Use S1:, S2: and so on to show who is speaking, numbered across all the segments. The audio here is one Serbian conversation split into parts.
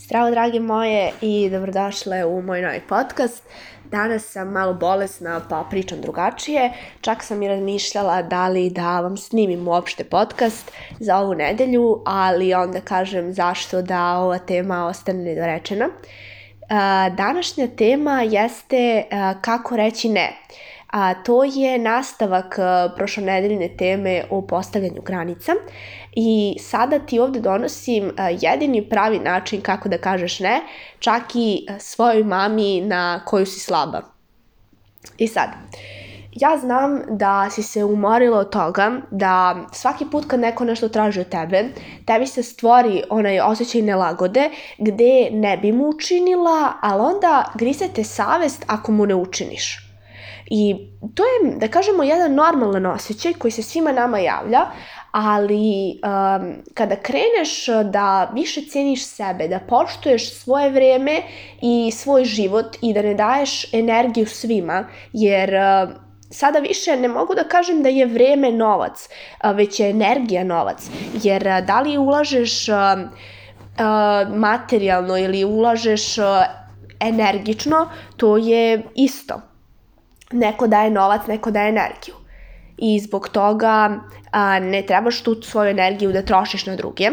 S1: Zdravo drage moje i dobrodošle u moj novi podcast. Danas sam malo bolesna pa pričam drugačije. Čak sam i razmišljala da li da vam snimim uopšte podcast za ovu nedelju, ali onda kažem zašto da ova tema ostane nedorečena. Današnja tema jeste kako reći ne. A to je nastavak prošlonedeljne teme o postavljanju granica i sada ti ovde donosim jedini pravi način kako da kažeš ne, čak i svojoj mami na koju si slaba. I sad, ja znam da si se umorila od toga da svaki put kad neko nešto traži od tebe, tebi se stvori onaj osjećaj nelagode gde ne bi mu učinila, ali onda grisete savest ako mu ne učiniš. I to je, da kažemo, jedan normalan osjećaj koji se svima nama javlja, ali um, kada kreneš da više ceniš sebe, da poštuješ svoje vreme i svoj život i da ne daješ energiju svima, jer uh, sada više ne mogu da kažem da je vreme novac, uh, već je energija novac, jer uh, da li ulažeš uh, uh, materijalno ili ulažeš uh, energično, to je isto. Neko daje novac, neko daje energiju i zbog toga a, ne trebaš tu svoju energiju da trošiš na druge.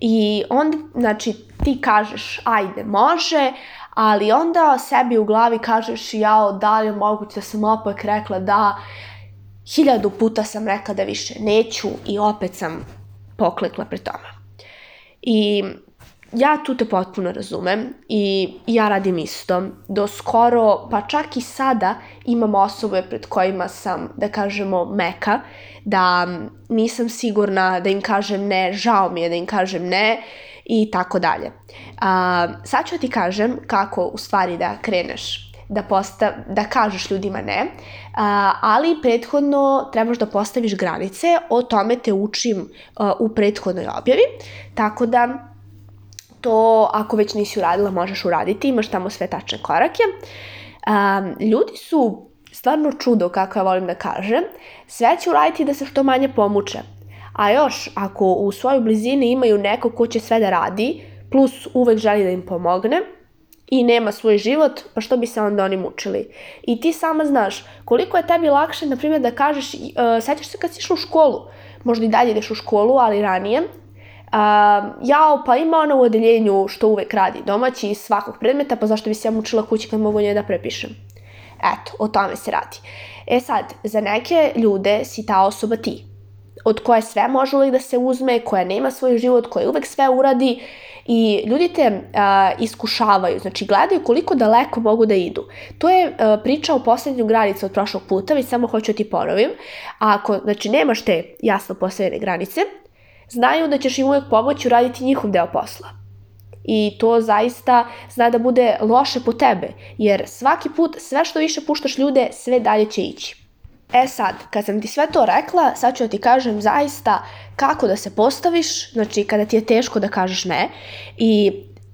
S1: I onda, znači, ti kažeš, ajde, može, ali onda sebi u glavi kažeš, jao, da li je moguće da sam opet rekla da, hiljadu puta sam rekla da više neću i opet sam poklekla pre tome. I ja tu te potpuno razumem i ja radim isto. Do skoro, pa čak i sada imam osobe pred kojima sam, da kažemo, meka, da nisam sigurna da im kažem ne, žao mi je da im kažem ne i tako dalje. A, sad ću ti kažem kako u stvari da kreneš da, postav, da kažeš ljudima ne, a, ali prethodno trebaš da postaviš granice, o tome te učim a, u prethodnoj objavi, tako da to ako već nisi uradila možeš uraditi, imaš tamo sve tačne korake. Um, ljudi su stvarno čudo, kako ja volim da kažem, sve će uraditi da se što manje pomuče. A još, ako u svojoj blizini imaju neko ko će sve da radi, plus uvek želi da im pomogne, i nema svoj život, pa što bi se onda oni mučili? I ti sama znaš koliko je tebi lakše, na primjer, da kažeš, uh, sećaš se kad si išla u školu, možda i dalje ideš u školu, ali ranije, Uh, jao, pa ima ona u odeljenju što uvek radi domaći iz svakog predmeta, pa zašto bi se ja mučila kući kad mogu nje da prepišem? Eto, o tome se radi. E sad, za neke ljude si ta osoba ti, od koje sve može uvek da se uzme, koja nema svoj život, koja uvek sve uradi i ljudi te uh, iskušavaju, znači gledaju koliko daleko mogu da idu. To je uh, priča o poslednju granicu od prošlog puta, već samo hoću ti ponovim. Ako, znači, nemaš te jasno postavljene granice, znaju da ćeš im uvek pomoći uraditi njihov deo posla. I to zaista zna da bude loše po tebe, jer svaki put sve što više puštaš ljude, sve dalje će ići. E sad, kad sam ti sve to rekla, sad ću da ti kažem zaista kako da se postaviš, znači kada ti je teško da kažeš ne i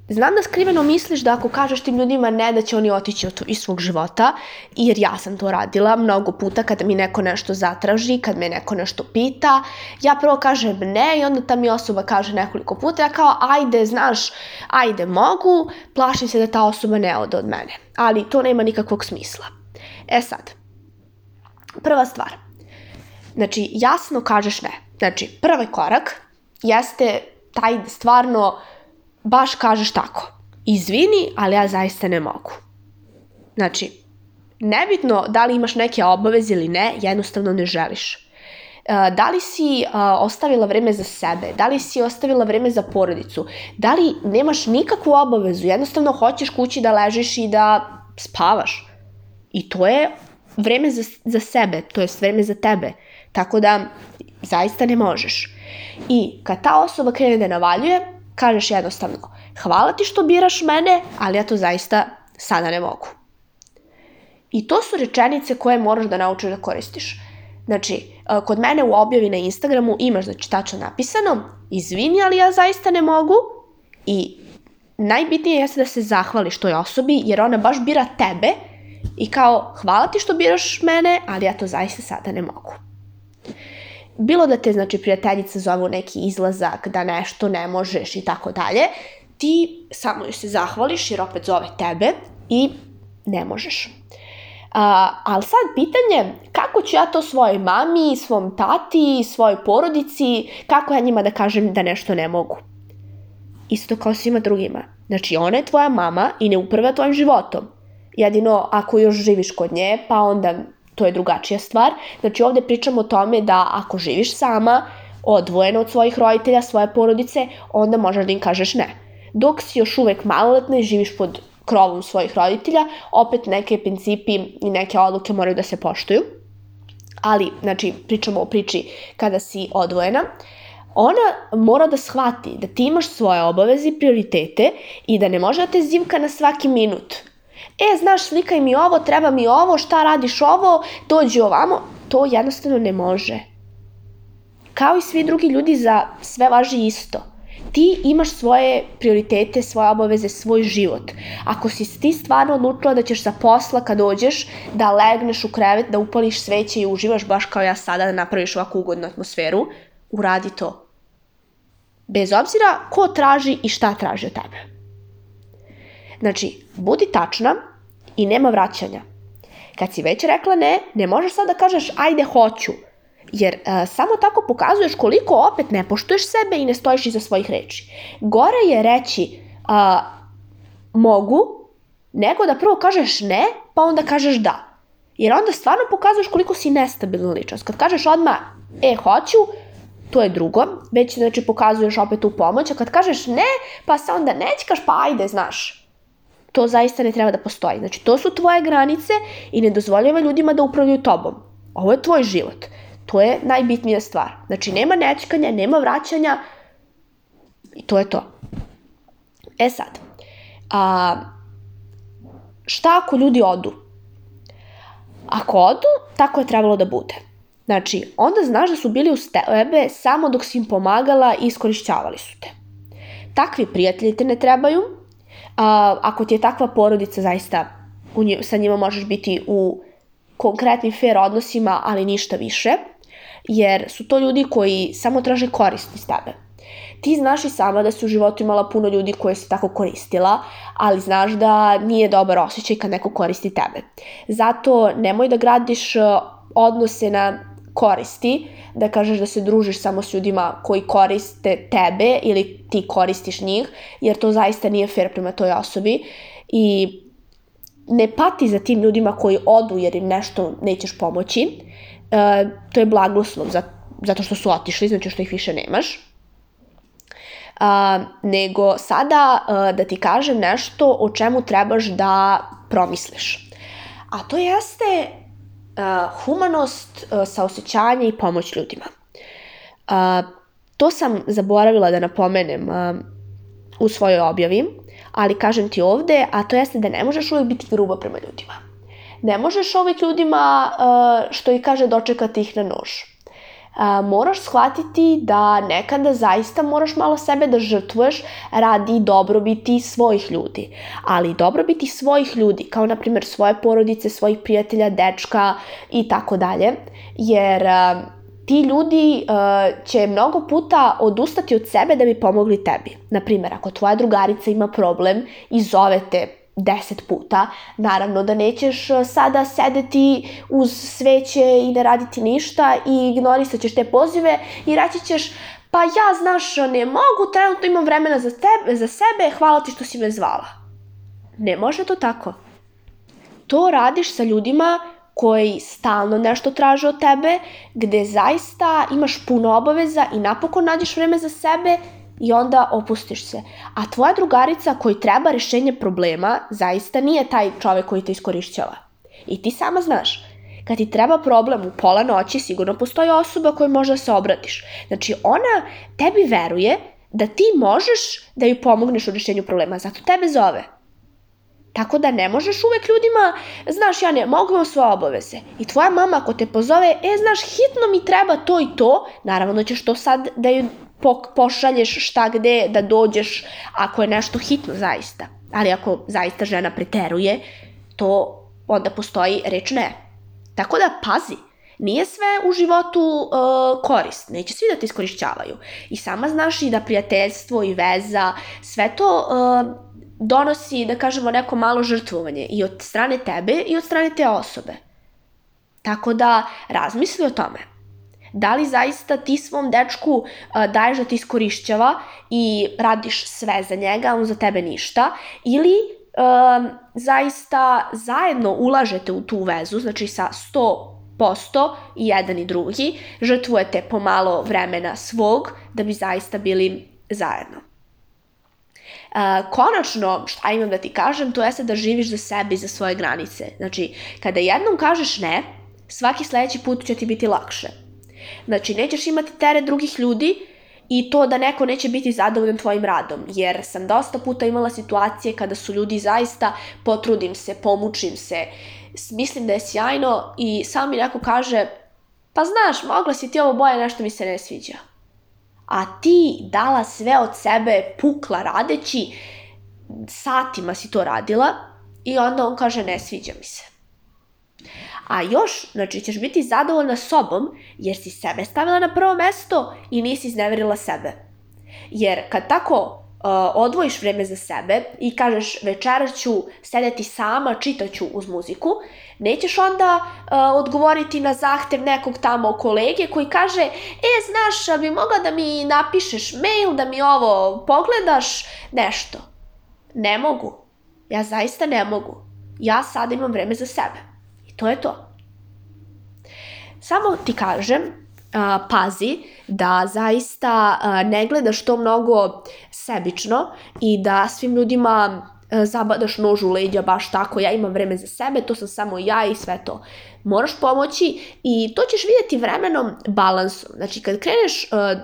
S1: Znam da skriveno misliš da ako kažeš tim ljudima ne, da će oni otići iz svog života, jer ja sam to radila mnogo puta kada mi neko nešto zatraži, kad me neko nešto pita, ja prvo kažem ne i onda ta mi osoba kaže nekoliko puta, ja kao ajde, znaš, ajde mogu, plašim se da ta osoba ne ode od mene, ali to nema nikakvog smisla. E sad, prva stvar, znači jasno kažeš ne, znači prvi korak jeste taj stvarno baš kažeš tako. Izvini, ali ja zaista ne mogu. Znači, nebitno da li imaš neke obaveze ili ne, jednostavno ne želiš. E, da li si ostavila vreme za sebe, da li si ostavila vreme za porodicu, da li nemaš nikakvu obavezu, jednostavno hoćeš kući da ležiš i da spavaš. I to je vreme za, za sebe, to je vreme za tebe. Tako da, zaista ne možeš. I kad ta osoba krene da navaljuje, kažeš jednostavno, hvala ti što biraš mene, ali ja to zaista sada ne mogu. I to su rečenice koje moraš da naučiš da koristiš. Znači, e, kod mene u objavi na Instagramu imaš znači tačno napisano, izvini, ali ja zaista ne mogu i najbitnije jeste da se zahvališ toj osobi jer ona baš bira tebe i kao hvala ti što biraš mene, ali ja to zaista sada ne mogu bilo da te, znači, prijateljica zovu neki izlazak, da nešto ne možeš i tako dalje, ti samo joj se zahvališ jer opet zove tebe i ne možeš. Uh, ali sad pitanje, kako ću ja to svojoj mami, svom tati, svojoj porodici, kako ja njima da kažem da nešto ne mogu? Isto kao svima drugima. Znači, ona je tvoja mama i ne uprva tvojim životom. Jedino ako još živiš kod nje, pa onda to je drugačija stvar. Znači, ovde pričamo o tome da ako živiš sama, odvojena od svojih roditelja, svoje porodice, onda možeš da im kažeš ne. Dok si još uvek maloletna i živiš pod krovom svojih roditelja, opet neke principi i neke odluke moraju da se poštuju. Ali, znači, pričamo o priči kada si odvojena, ona mora da shvati da ti imaš svoje obaveze i prioritete i da ne može da te zivka na svaki minut. E, znaš, slikaj mi ovo, treba mi ovo, šta radiš ovo, dođi ovamo. To jednostavno ne može. Kao i svi drugi ljudi za sve važi isto ti imaš svoje prioritete, svoje obaveze, svoj život. Ako si ti stvarno odlučila da ćeš sa posla kad dođeš, da legneš u krevet, da upališ sveće i uživaš baš kao ja sada da napraviš ovakvu ugodnu atmosferu, uradi to. Bez obzira ko traži i šta traži od tebe. Znači, budi tačna i nema vraćanja. Kad si već rekla ne, ne možeš sad da kažeš ajde hoću, Jer a, samo tako pokazuješ koliko opet ne poštuješ sebe i ne stojiš iza svojih reči. Gore je reći a, mogu, nego da prvo kažeš ne, pa onda kažeš da. Jer onda stvarno pokazuješ koliko si nestabilna ličnost. Kad kažeš odmah, e, hoću, to je drugo, već znači pokazuješ opet tu pomoć, a kad kažeš ne, pa se onda nećkaš, pa ajde, znaš. To zaista ne treba da postoji. Znači, to su tvoje granice i ne dozvoljava ljudima da upravljaju tobom. Ovo je tvoj život. To je najbitnija stvar. Znači, nema nećkanja, nema vraćanja i to je to. E sad, a, šta ako ljudi odu? Ako odu, tako je trebalo da bude. Znači, onda znaš da su bili uz tebe samo dok si im pomagala i iskorišćavali su te. Takvi prijatelji te ne trebaju. A, ako ti je takva porodica, zaista u njim, sa njima možeš biti u konkretnim fair odnosima, ali ništa više jer su to ljudi koji samo traže korist iz tebe. Ti znaš i sama da si u životu imala puno ljudi koje se tako koristila, ali znaš da nije dobar osjećaj kad neko koristi tebe. Zato nemoj da gradiš e, odnose na koristi, da kažeš da se družiš samo s ljudima koji koriste tebe ili ti koristiš njih, jer to zaista nije fair prema toj osobi i ne pati za tim ljudima koji odu jer im nešto nećeš pomoći, E, to je blagoslov za, zato što su otišli, znači što ih više nemaš. Uh, nego sada uh, da ti kažem nešto o čemu trebaš da promisliš. A to jeste humanost, uh, saosećanje i pomoć ljudima. Uh, to sam zaboravila da napomenem u svojoj objavi, ali kažem ti ovde, a to jeste da ne možeš uvijek biti gruba prema ljudima ne možeš uvek ljudima, što i kaže, dočekati ih na nož. Moraš shvatiti da nekada zaista moraš malo sebe da žrtvuješ radi dobrobiti svojih ljudi. Ali dobrobiti svojih ljudi, kao na primjer svoje porodice, svojih prijatelja, dečka i tako dalje, jer ti ljudi uh, će mnogo puta odustati od sebe da bi pomogli tebi. Naprimjer, ako tvoja drugarica ima problem i zove te deset puta. Naravno da nećeš e, sada sedeti uz sveće i ne raditi ništa i ignorisat ćeš te pozive i reći ćeš pa ja znaš ne mogu, trenutno imam vremena za, tebe, za sebe, hvala ti što si me zvala. Ne može to tako. To radiš sa ljudima koji stalno nešto traže od tebe, gde zaista imaš puno obaveza i napokon nađeš vreme za sebe i onda opustiš se. A tvoja drugarica koji treba rešenje problema zaista nije taj čovek koji te iskorišćava. I ti sama znaš, kad ti treba problem u pola noći, sigurno postoji osoba kojoj možda se obratiš. Znači, ona tebi veruje da ti možeš da ju pomogneš u rešenju problema, zato tebe zove. Tako da ne možeš uvek ljudima, znaš, ja ne mogu imam svoje obaveze. I tvoja mama ako te pozove, e, znaš, hitno mi treba to i to, naravno da ćeš to sad da ju pošalješ šta gde, da dođeš ako je nešto hitno zaista. Ali ako zaista žena preteruje, to onda postoji reč ne. Tako da pazi, Nije sve u životu uh, korist, neće svi da te iskorišćavaju. I sama znaš i da prijateljstvo i veza, sve to uh, donosi, da kažemo, neko malo žrtvovanje i od strane tebe i od strane te osobe. Tako da razmisli o tome. Da li zaista ti svom dečku daješ da ti iskorišćava i radiš sve za njega, on za tebe ništa, ili um, zaista zajedno ulažete u tu vezu, znači sa 100% i jedan i drugi, žrtvujete pomalo vremena svog da bi zaista bili zajedno. Uh, konačno, šta imam da ti kažem, to jeste da živiš za sebe i za svoje granice. Znači, kada jednom kažeš ne, svaki sledeći put će ti biti lakše. Znači, nećeš imati teret drugih ljudi, i to da neko neće biti zadovoljan tvojim radom, jer sam dosta puta imala situacije kada su ljudi zaista potrudim se, pomučim se, mislim da je sjajno i samo mi neko kaže pa znaš, mogla si ti ovo boje, nešto mi se ne sviđa. A ti dala sve od sebe, pukla radeći, satima si to radila i onda on kaže ne sviđa mi se. A još, znači, ćeš biti zadovoljna sobom jer si sebe stavila na prvo mesto i nisi izneverila sebe. Jer kad tako uh, odvojiš vreme za sebe i kažeš večeras ću sedeti sama, čitaću uz muziku, nećeš onda uh, odgovoriti na zahtev nekog tamo kolege koji kaže e, znaš, bi mogla da mi napišeš mail, da mi ovo pogledaš, nešto. Ne mogu. Ja zaista ne mogu. Ja sad imam vreme za sebe. To je to. Samo ti kažem, a, pazi da zaista a, ne gledaš to mnogo sebično i da svim ljudima a, zabadaš nož u leđa baš tako, ja imam vreme za sebe, to sam samo ja i sve to. Moraš pomoći i to ćeš vidjeti vremenom balansom. Znači kad kreneš, a,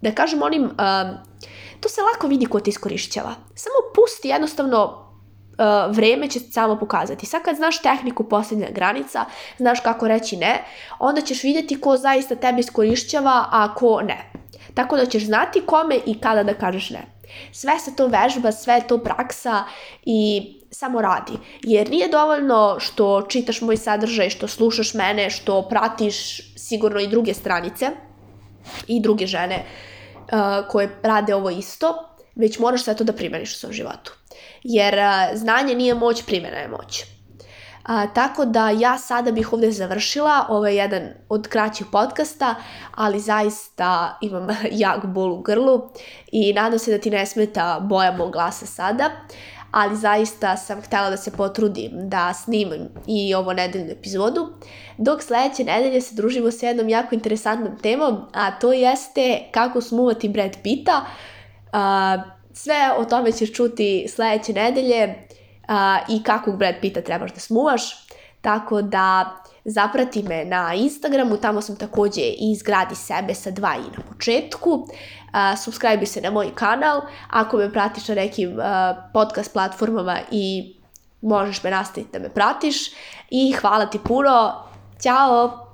S1: da kažem onim, a, to se lako vidi ko te iskorišćava. Samo pusti jednostavno uh, vreme će samo pokazati. Sad kad znaš tehniku posljednja granica, znaš kako reći ne, onda ćeš vidjeti ko zaista tebe iskorišćava, a ko ne. Tako da ćeš znati kome i kada da kažeš ne. Sve se to vežba, sve to praksa i samo radi. Jer nije dovoljno što čitaš moj sadržaj, što slušaš mene, što pratiš sigurno i druge stranice i druge žene uh, koje rade ovo isto, već moraš sve to da primeniš u svom životu. Jer znanje nije moć, primjena je moć. A, tako da ja sada bih ovde završila, ovo je jedan od kraćih podcasta, ali zaista imam jak bol u grlu i nadam se da ti ne smeta boja mog glasa sada, ali zaista sam htela da se potrudim da snimim i ovo nedeljnu epizodu, dok sledeće nedelje se družimo sa jednom jako interesantnom temom, a to jeste kako smuvati Brad Pitta, Sve o tome ćeš čuti sledeće nedelje i kakvog Brad Pitta trebaš da smuvaš. Tako da zaprati me na Instagramu, tamo sam takođe i izgradi sebe sa dva i na početku. Subscribe se na moj kanal, ako me pratiš na nekim podcast platformama i možeš me nastaviti da me pratiš. I hvala ti puno, ćao!